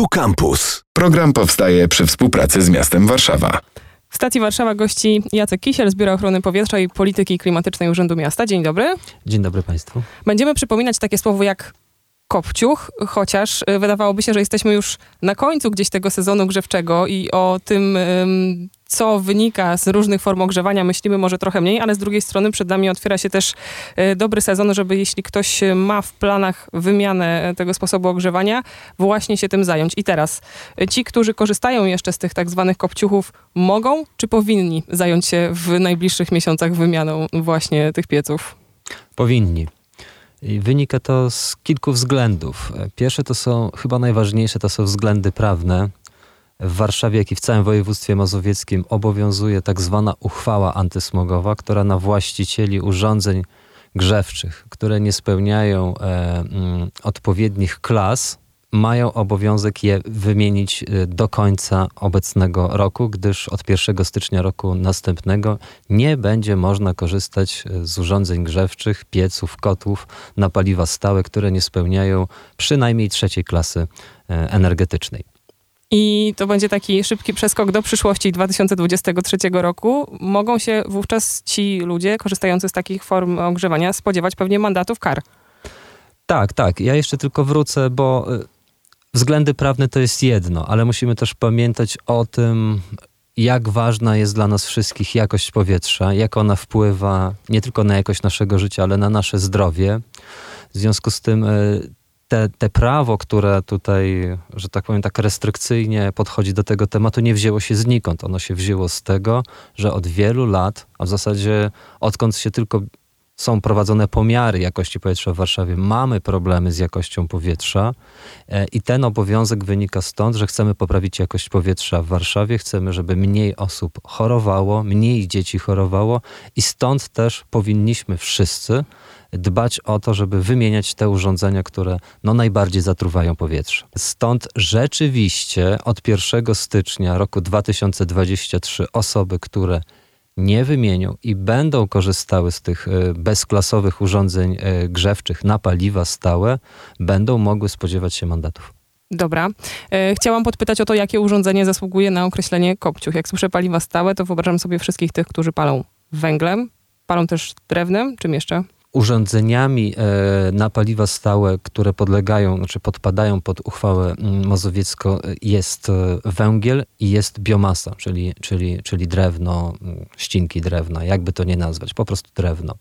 Tu Campus. Program powstaje przy współpracy z miastem Warszawa. W stacji Warszawa gości Jacek Kisiel z Biura Ochrony Powietrza i Polityki Klimatycznej Urzędu Miasta. Dzień dobry. Dzień dobry Państwu. Będziemy przypominać takie słowo jak kopciuch, chociaż y, wydawałoby się, że jesteśmy już na końcu gdzieś tego sezonu grzewczego i o tym, co wynika z różnych form ogrzewania, myślimy może trochę mniej, ale z drugiej strony przed nami otwiera się też y, dobry sezon, żeby jeśli ktoś ma w planach wymianę tego sposobu ogrzewania, właśnie się tym zająć. I teraz y, ci, którzy korzystają jeszcze z tych tak zwanych kopciuchów, mogą czy powinni zająć się w najbliższych miesiącach wymianą właśnie tych pieców? Powinni. I wynika to z kilku względów. Pierwsze to są, chyba najważniejsze, to są względy prawne. W Warszawie, jak i w całym województwie mazowieckim obowiązuje tak zwana uchwała antysmogowa, która na właścicieli urządzeń grzewczych, które nie spełniają e, mm, odpowiednich klas, mają obowiązek je wymienić y, do końca obecnego roku, gdyż od 1 stycznia roku następnego nie będzie można korzystać y, z urządzeń grzewczych, pieców, kotłów na paliwa stałe, które nie spełniają przynajmniej trzeciej klasy y, energetycznej. I to będzie taki szybki przeskok do przyszłości 2023 roku. Mogą się wówczas ci ludzie korzystający z takich form ogrzewania spodziewać pewnie mandatów kar. Tak, tak. Ja jeszcze tylko wrócę, bo Względy prawne to jest jedno, ale musimy też pamiętać o tym, jak ważna jest dla nas wszystkich jakość powietrza, jak ona wpływa nie tylko na jakość naszego życia, ale na nasze zdrowie. W związku z tym e, te, te prawo, które tutaj, że tak powiem, tak restrykcyjnie podchodzi do tego tematu, nie wzięło się znikąd. Ono się wzięło z tego, że od wielu lat, a w zasadzie odkąd się tylko są prowadzone pomiary jakości powietrza w Warszawie, mamy problemy z jakością powietrza e, i ten obowiązek wynika stąd, że chcemy poprawić jakość powietrza w Warszawie, chcemy, żeby mniej osób chorowało, mniej dzieci chorowało i stąd też powinniśmy wszyscy dbać o to, żeby wymieniać te urządzenia, które no, najbardziej zatruwają powietrze. Stąd rzeczywiście od 1 stycznia roku 2023 osoby, które nie wymienią i będą korzystały z tych e, bezklasowych urządzeń e, grzewczych na paliwa stałe, będą mogły spodziewać się mandatów. Dobra. E, chciałam podpytać o to, jakie urządzenie zasługuje na określenie kopciuch. Jak słyszę paliwa stałe, to wyobrażam sobie wszystkich tych, którzy palą węglem, palą też drewnem, czym jeszcze? Urządzeniami e, na paliwa stałe, które podlegają, znaczy podpadają pod uchwałę mm, mazowiecką jest e, węgiel i jest biomasa, czyli, czyli, czyli drewno, mm, ścinki drewna, jakby to nie nazwać, po prostu drewno.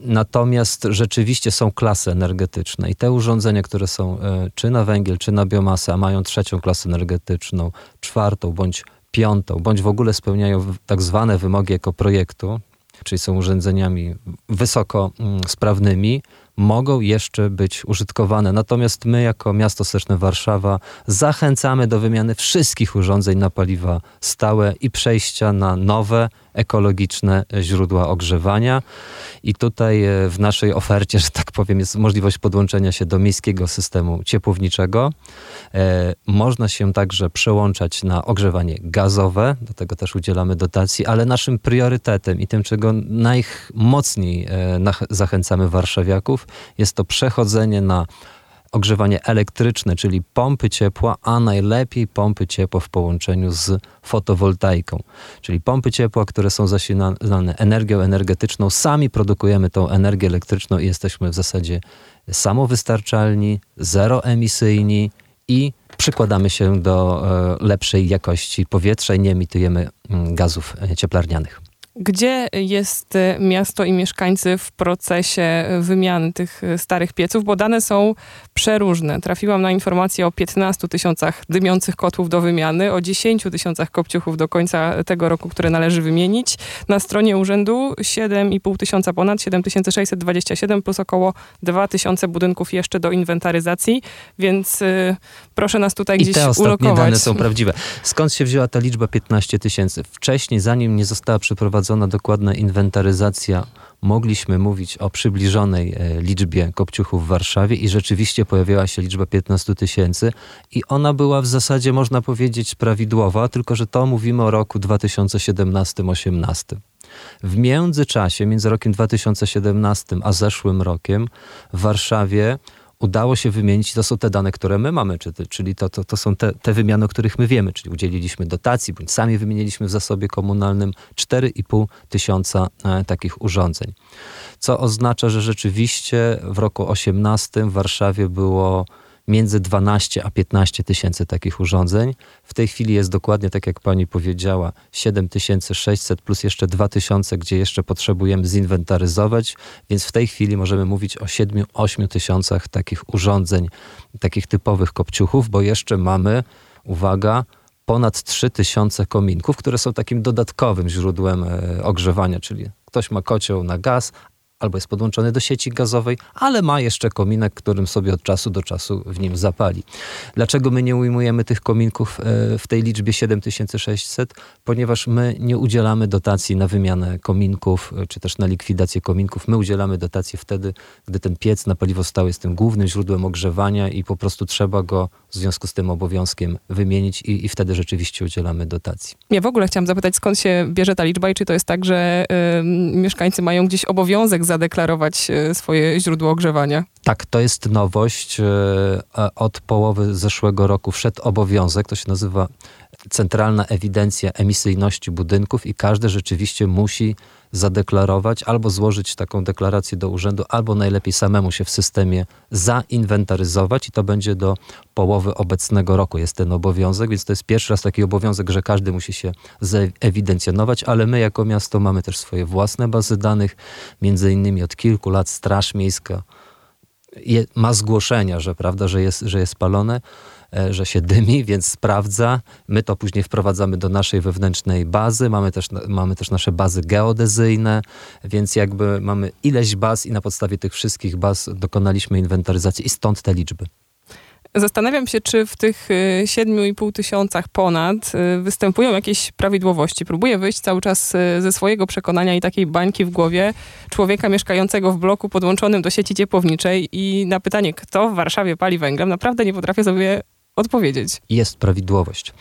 Natomiast rzeczywiście są klasy energetyczne i te urządzenia, które są e, czy na węgiel, czy na biomasę, mają trzecią klasę energetyczną, czwartą bądź piątą, bądź w ogóle spełniają tak zwane wymogi ekoprojektu, czyli są urządzeniami wysoko mm, sprawnymi, mogą jeszcze być użytkowane. Natomiast my, jako miasto stołeczne Warszawa, zachęcamy do wymiany wszystkich urządzeń na paliwa stałe i przejścia na nowe, ekologiczne źródła ogrzewania. I tutaj e, w naszej ofercie, że tak powiem, jest możliwość podłączenia się do miejskiego systemu ciepłowniczego. E, można się także przełączać na ogrzewanie gazowe, do tego też udzielamy dotacji, ale naszym priorytetem i tym, czego najmocniej e, zachęcamy warszawiaków, jest to przechodzenie na ogrzewanie elektryczne, czyli pompy ciepła, a najlepiej pompy ciepła w połączeniu z fotowoltaiką. Czyli pompy ciepła, które są zasilane energią energetyczną, sami produkujemy tą energię elektryczną i jesteśmy w zasadzie samowystarczalni, zeroemisyjni i przykładamy się do e, lepszej jakości powietrza i nie emitujemy mm, gazów e, cieplarnianych. Gdzie jest e, miasto i mieszkańcy w procesie wymiany tych e, starych pieców? Bo dane są przeróżne. Trafiłam na informację o 15 tysiącach dymiących kotłów do wymiany, o 10 tysiącach kopciuchów do końca tego roku, które należy wymienić. Na stronie urzędu 7,5 tysiąca ponad, 7627 plus około 2 tysiące budynków jeszcze do inwentaryzacji, więc y, proszę nas tutaj I gdzieś te ostatnie ulokować. dane są prawdziwe. Skąd się wzięła ta liczba 15 tysięcy? Wcześniej, zanim nie została przeprowadzona przeprowadzona dokładna inwentaryzacja, mogliśmy mówić o przybliżonej e, liczbie kopciuchów w Warszawie i rzeczywiście pojawiała się liczba 15 tysięcy i ona była w zasadzie, można powiedzieć, prawidłowa, tylko że to mówimy o roku 2017-18. W międzyczasie, między rokiem 2017 a zeszłym rokiem, w Warszawie udało się wymienić, to są te dane, które my mamy, czyli to, to, to są te, te wymiany, o których my wiemy, czyli udzieliliśmy dotacji, bądź sami wymieniliśmy w zasobie komunalnym 4,5 tysiąca e, takich urządzeń. Co oznacza, że rzeczywiście w roku 18 w Warszawie było między 12 a 15 tysięcy takich urządzeń. W tej chwili jest dokładnie, tak jak pani powiedziała, 7600 plus jeszcze 2000, gdzie jeszcze potrzebujemy zinwentaryzować, więc w tej chwili możemy mówić o 7-8 tysiącach takich urządzeń, takich typowych kopciuchów, bo jeszcze mamy, uwaga, ponad 3000 kominków, które są takim dodatkowym źródłem e, ogrzewania, czyli ktoś ma kocioł na gaz, albo jest podłączony do sieci gazowej, ale ma jeszcze kominek, którym sobie od czasu do czasu w nim zapali. Dlaczego my nie ujmujemy tych kominków e, w tej liczbie 7600? Ponieważ my nie udzielamy dotacji na wymianę kominków, e, czy też na likwidację kominków. My udzielamy dotacji wtedy, gdy ten piec na paliwo stałe jest tym głównym źródłem ogrzewania i po prostu trzeba go w związku z tym obowiązkiem wymienić i, i wtedy rzeczywiście udzielamy dotacji. Ja w ogóle chciałam zapytać, skąd się bierze ta liczba i czy to jest tak, że y, mieszkańcy mają gdzieś obowiązek zadeklarować e, swoje źródło ogrzewania. Tak, to jest nowość. E, od połowy zeszłego roku wszedł obowiązek, to się nazywa Centralna Ewidencja Emisyjności Budynków i każdy rzeczywiście musi zadeklarować albo złożyć taką deklarację do urzędu, albo najlepiej samemu się w systemie zainwentaryzować i to będzie do połowy obecnego roku. Jest ten obowiązek, więc to jest pierwszy raz taki obowiązek, że każdy musi się zewidencjonować, ale my jako miasto mamy też swoje własne bazy danych, między innymi od kilku lat Straż Miejska je, ma zgłoszenia, że prawda, że jest, że jest palone że się dymi, więc sprawdza. My to później wprowadzamy do naszej wewnętrznej bazy. Mamy też, mamy też nasze bazy geodezyjne, więc jakby mamy ileś baz i na podstawie tych wszystkich baz dokonaliśmy inwentaryzacji i stąd te liczby. Zastanawiam się, czy w tych 7,5 y, tysiącach ponad y, występują jakieś prawidłowości. Próbuję wyjść cały czas y, ze swojego przekonania i takiej bańki w głowie człowieka mieszkającego w bloku podłączonym do sieci ciepłowniczej i na pytanie, kto w Warszawie pali węglem, naprawdę nie potrafię sobie odpowiedzieć. Jest prawidłowość.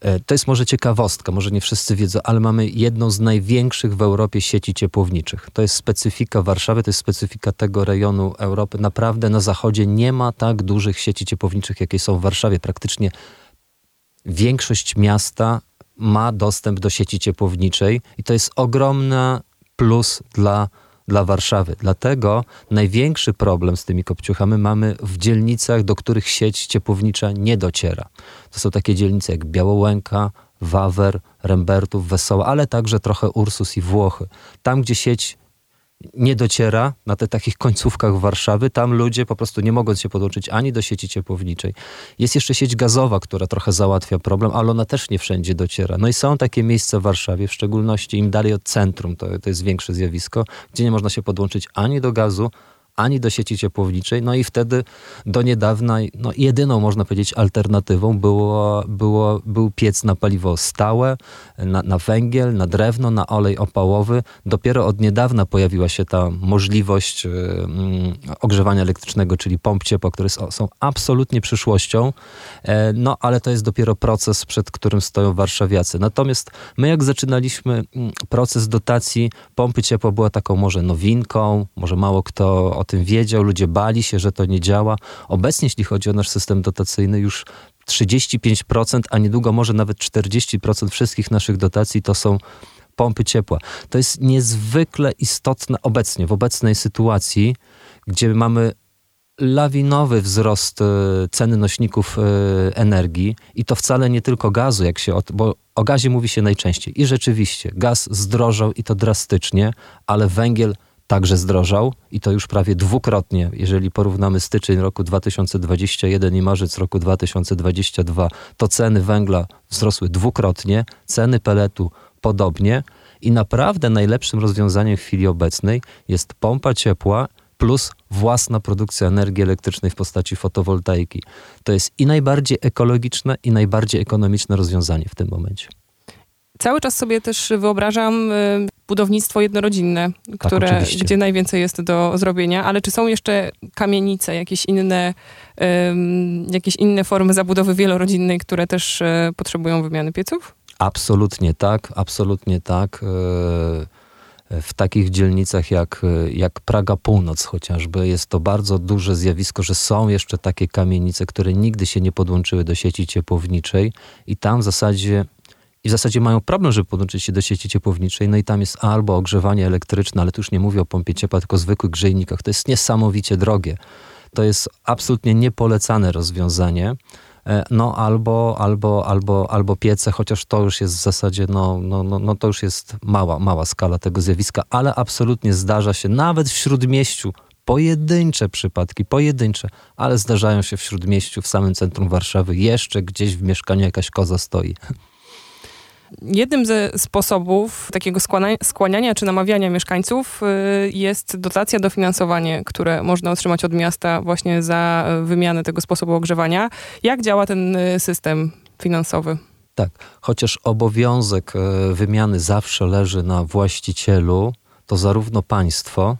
E, to jest może ciekawostka, może nie wszyscy wiedzą, ale mamy jedną z największych w Europie sieci ciepłowniczych. To jest specyfika Warszawy, to jest specyfika tego rejonu Europy. Naprawdę na zachodzie nie ma tak dużych sieci ciepłowniczych, jakie są w Warszawie. Praktycznie większość miasta ma dostęp do sieci ciepłowniczej i to jest ogromny plus dla dla Warszawy. Dlatego największy problem z tymi kopciuchami mamy w dzielnicach, do których sieć ciepłownicza nie dociera. To są takie dzielnice jak Białołęka, Wawer, Rembertów, Wesoła, ale także trochę Ursus i Włochy. Tam, gdzie sieć nie dociera na tych takich końcówkach Warszawy. Tam ludzie po prostu nie mogą się podłączyć ani do sieci ciepłowniczej. Jest jeszcze sieć gazowa, która trochę załatwia problem, ale ona też nie wszędzie dociera. No i są takie miejsca w Warszawie, w szczególności im dalej od centrum, to, to jest większe zjawisko, gdzie nie można się podłączyć ani do gazu, ani do sieci ciepłowniczej. No i wtedy do niedawna no jedyną, można powiedzieć, alternatywą było, było, był piec na paliwo stałe, na, na węgiel, na drewno, na olej opałowy. Dopiero od niedawna pojawiła się ta możliwość yy, ogrzewania elektrycznego, czyli pomp ciepła, które są, są absolutnie przyszłością. E, no ale to jest dopiero proces, przed którym stoją warszawiacy. Natomiast my jak zaczynaliśmy mm, proces dotacji, pompy ciepła była taką może nowinką, może mało kto o tym wiedział, ludzie bali się, że to nie działa. Obecnie, jeśli chodzi o nasz system dotacyjny, już 35%, a niedługo może nawet 40% wszystkich naszych dotacji to są pompy ciepła. To jest niezwykle istotne obecnie, w obecnej sytuacji, gdzie mamy lawinowy wzrost e, ceny nośników e, energii i to wcale nie tylko gazu, jak się, bo o gazie mówi się najczęściej. I rzeczywiście, gaz zdrożał i to drastycznie, ale węgiel także zdrożał i to już prawie dwukrotnie. Jeżeli porównamy styczeń roku 2021 i marzec roku 2022, to ceny węgla wzrosły dwukrotnie, ceny peletu podobnie i naprawdę najlepszym rozwiązaniem w chwili obecnej jest pompa ciepła plus własna produkcja energii elektrycznej w postaci fotowoltaiki. To jest i najbardziej ekologiczne, i najbardziej ekonomiczne rozwiązanie w tym momencie. Cały czas sobie też wyobrażam y, budownictwo jednorodzinne, tak, które, tak, gdzie najwięcej jest do zrobienia, ale czy są jeszcze kamienice, jakieś inne, um, jakieś inne formy zabudowy wielorodzinnej, które też e, potrzebują wymiany pieców? Absolutnie tak, absolutnie tak. E, w takich dzielnicach jak, jak Praga Północ chociażby jest to bardzo duże zjawisko, że są jeszcze takie kamienice, które nigdy się nie podłączyły do sieci ciepłowniczej i tam w zasadzie i w zasadzie mają problem, żeby podłączyć się do sieci ciepłowniczej, no i tam jest albo ogrzewanie elektryczne, ale tu już nie mówię o pompie ciepła, tylko o zwykłych grzejnikach. To jest niesamowicie drogie. To jest absolutnie niepolecane rozwiązanie. E, no albo, albo, albo, albo piece, chociaż to już jest w zasadzie, no, no, no, no to już jest mała, mała skala tego zjawiska, ale absolutnie zdarza się nawet w śródmieściu pojedyncze przypadki, pojedyncze, ale zdarzają się w śródmieściu, w samym centrum Warszawy, jeszcze gdzieś w mieszkaniu jakaś koza stoi. Jednym ze sposobów takiego skłania, skłaniania czy namawiania mieszkańców y, jest dotacja, dofinansowanie, które można otrzymać od miasta właśnie za wymianę tego sposobu ogrzewania. Jak działa ten y, system finansowy? Tak, chociaż obowiązek y, wymiany zawsze leży na właścicielu, to zarówno państwo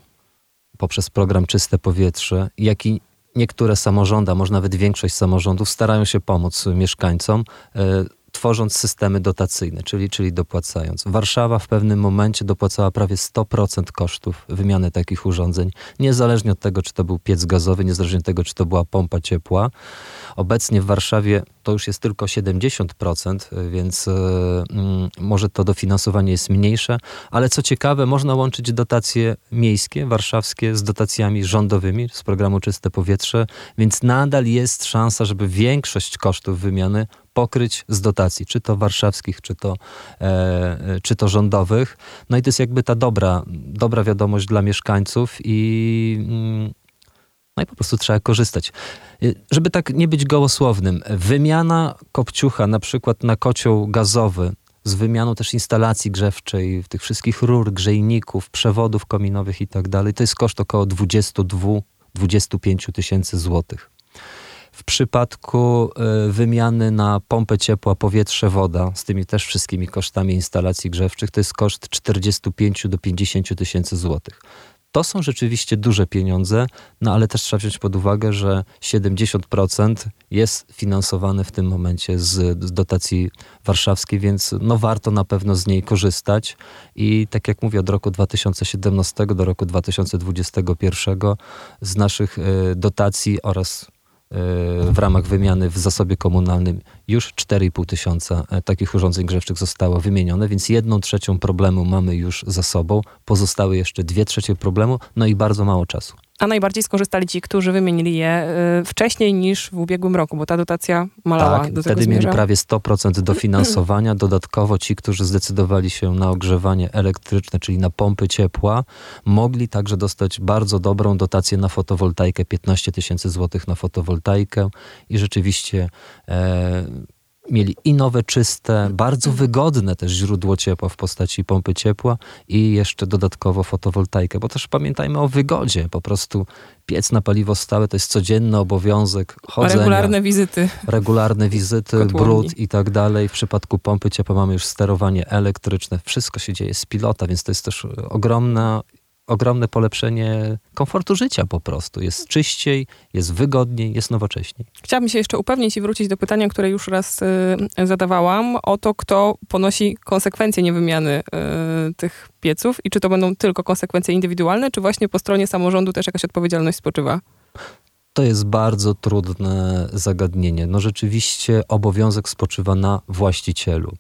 poprzez program Czyste Powietrze, jak i niektóre samorządy, a może nawet większość samorządów starają się pomóc mieszkańcom tworząc systemy dotacyjne, czyli, czyli dopłacając. Warszawa w pewnym momencie dopłacała prawie 100% kosztów wymiany takich urządzeń, niezależnie od tego, czy to był piec gazowy, niezależnie od tego, czy to była pompa ciepła. Obecnie w Warszawie to już jest tylko 70%, więc yy, może to dofinansowanie jest mniejsze, ale co ciekawe, można łączyć dotacje miejskie, warszawskie z dotacjami rządowymi z programu Czyste Powietrze, więc nadal jest szansa, żeby większość kosztów wymiany pokryć z dotacji, czy to warszawskich, czy to, e, czy to rządowych. No i to jest jakby ta dobra, dobra wiadomość dla mieszkańców i, mm, no i po prostu trzeba korzystać. E, żeby tak nie być gołosłownym, wymiana kopciucha na przykład na kocioł gazowy z wymianą też instalacji grzewczej, tych wszystkich rur, grzejników, przewodów kominowych i tak dalej, to jest koszt około 22-25 tysięcy złotych. W przypadku e, wymiany na pompę ciepła, powietrze, woda, z tymi też wszystkimi kosztami instalacji grzewczych, to jest koszt 45 do 50 tysięcy złotych. To są rzeczywiście duże pieniądze, no ale też trzeba wziąć pod uwagę, że 70% jest finansowane w tym momencie z, z, dotacji warszawskiej, więc no warto na pewno z niej korzystać. I tak jak mówię, od roku 2017 do roku 2021 z naszych y, dotacji oraz w ramach wymiany w zasobie komunalnym już 4,5 tysiąca e, takich urządzeń grzewczych zostało wymienione, więc jedną trzecią problemu mamy już za sobą, pozostały jeszcze dwie trzecie problemu, no i bardzo mało czasu. A najbardziej skorzystali ci, którzy wymienili je y, wcześniej niż w ubiegłym roku, bo ta dotacja malała tak, do wtedy mieli prawie 100% dofinansowania. Dodatkowo ci, którzy zdecydowali się na ogrzewanie elektryczne, czyli na pompy ciepła, mogli także dostać bardzo dobrą dotację na fotowoltaikę, 15 tysięcy złotych na fotowoltaikę i rzeczywiście e, mieli i nowe, czyste, bardzo wygodne też źródło ciepła w postaci pompy ciepła i jeszcze dodatkowo fotowoltaikę, bo też pamiętajmy o wygodzie, po prostu piec na paliwo stałe to jest codzienny obowiązek chodzenia. Regularne wizyty. Regularne wizyty, brud i tak dalej. W przypadku pompy ciepła mamy już sterowanie elektryczne, wszystko się dzieje z pilota, więc to jest też ogromna ogromne polepszenie komfortu życia po prostu. Jest czyściej, jest wygodniej, jest nowocześniej. Chciałabym się jeszcze upewnić i wrócić do pytania, które już raz y, zadawałam, o to, kto ponosi konsekwencje niewymiany y, tych pieców i czy to będą tylko konsekwencje indywidualne, czy właśnie po stronie samorządu też jakaś odpowiedzialność spoczywa? To jest bardzo trudne zagadnienie. No rzeczywiście obowiązek spoczywa na właścicielu.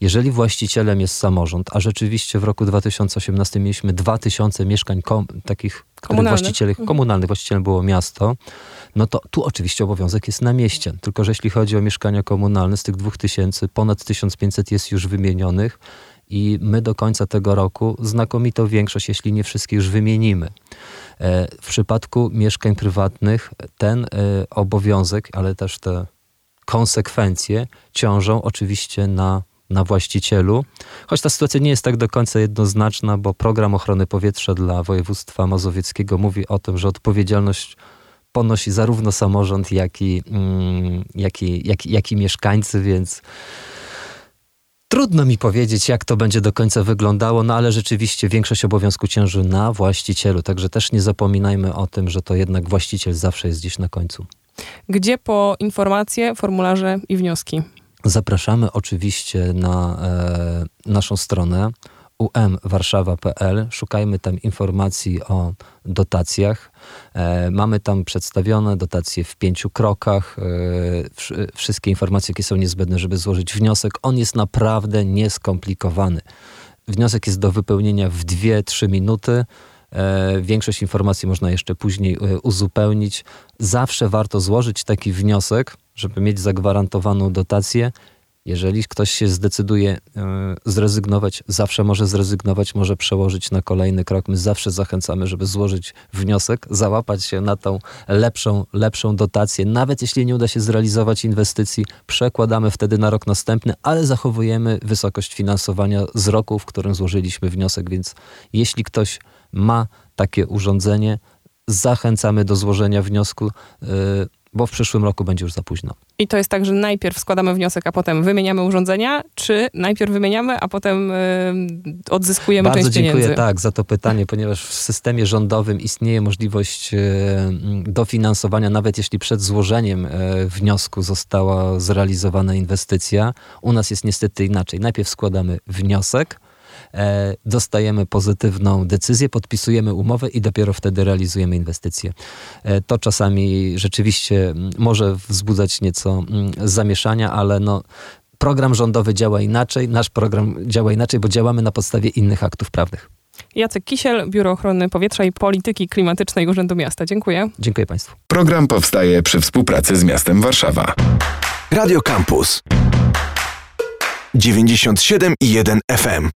Jeżeli właścicielem jest samorząd, a rzeczywiście w roku 2018 mieliśmy 2000 mieszkań kom, takich właścicieli mhm. komunalnych, właścicielem było miasto, no to tu oczywiście obowiązek jest na mieście. Tylko, że jeśli chodzi o mieszkania komunalne, z tych 2000 ponad 1500 jest już wymienionych i my do końca tego roku znakomitą większość, jeśli nie wszystkie już wymienimy. E, w przypadku mieszkań prywatnych ten e, obowiązek, ale też te konsekwencje ciążą oczywiście na, na właścicielu. Choć ta sytuacja nie jest tak do końca jednoznaczna, bo program ochrony powietrza dla województwa mazowieckiego mówi o tym, że odpowiedzialność ponosi zarówno samorząd, jak i, mm, jak i, jak, jak i mieszkańcy, więc Trudno mi powiedzieć, jak to będzie do końca wyglądało, no ale rzeczywiście większość obowiązku cięży na właścicielu, także też nie zapominajmy o tym, że to jednak właściciel zawsze jest gdzieś na końcu. Gdzie po informacje, formularze i wnioski? Zapraszamy oczywiście na e, naszą stronę umwarszawa.pl. Szukajmy tam informacji o dotacjach. E, mamy tam przedstawione dotacje w pięciu krokach, e, wszystkie informacje, jakie są niezbędne, żeby złożyć wniosek. On jest naprawdę nieskomplikowany. Wniosek jest do wypełnienia w 2-3 minuty. E, większość informacji można jeszcze później uzupełnić. Zawsze warto złożyć taki wniosek, żeby mieć zagwarantowaną dotację jeżeli ktoś się zdecyduje e, zrezygnować, zawsze może zrezygnować, może przełożyć na kolejny krok. My zawsze zachęcamy, żeby złożyć wniosek, załapać się na tą lepszą, lepszą dotację. Nawet jeśli nie uda się zrealizować inwestycji, przekładamy wtedy na rok następny, ale zachowujemy wysokość finansowania z roku, w którym złożyliśmy wniosek. Więc jeśli ktoś ma takie urządzenie, zachęcamy do złożenia wniosku. Yy, bo w przyszłym roku będzie już za późno. I to jest tak, że najpierw składamy wniosek, a potem wymieniamy urządzenia, czy najpierw wymieniamy, a potem y, odzyskujemy Bardzo część dziękuję pieniędzy? tak za to pytanie, ponieważ w systemie rządowym istnieje możliwość y, dofinansowania, nawet jeśli przed złożeniem y, wniosku została zrealizowana inwestycja. U nas jest niestety inaczej. Najpierw składamy wniosek, dostajemy pozytywną decyzję, podpisujemy umowę i dopiero wtedy realizujemy inwestycje. E, to czasami rzeczywiście może wzbudzać nieco zamieszania, ale no, program rządowy działa inaczej, nasz program działa inaczej, bo działamy na podstawie innych aktów prawnych. Jacek Kisiel, Biuro Ochrony Powietrza i Polityki Klimatycznej Urzędu Miasta. Dziękuję. Dziękuję Państwu. Program powstaje przy współpracy z miastem Warszawa. Radio Campus 97 i 1 FM.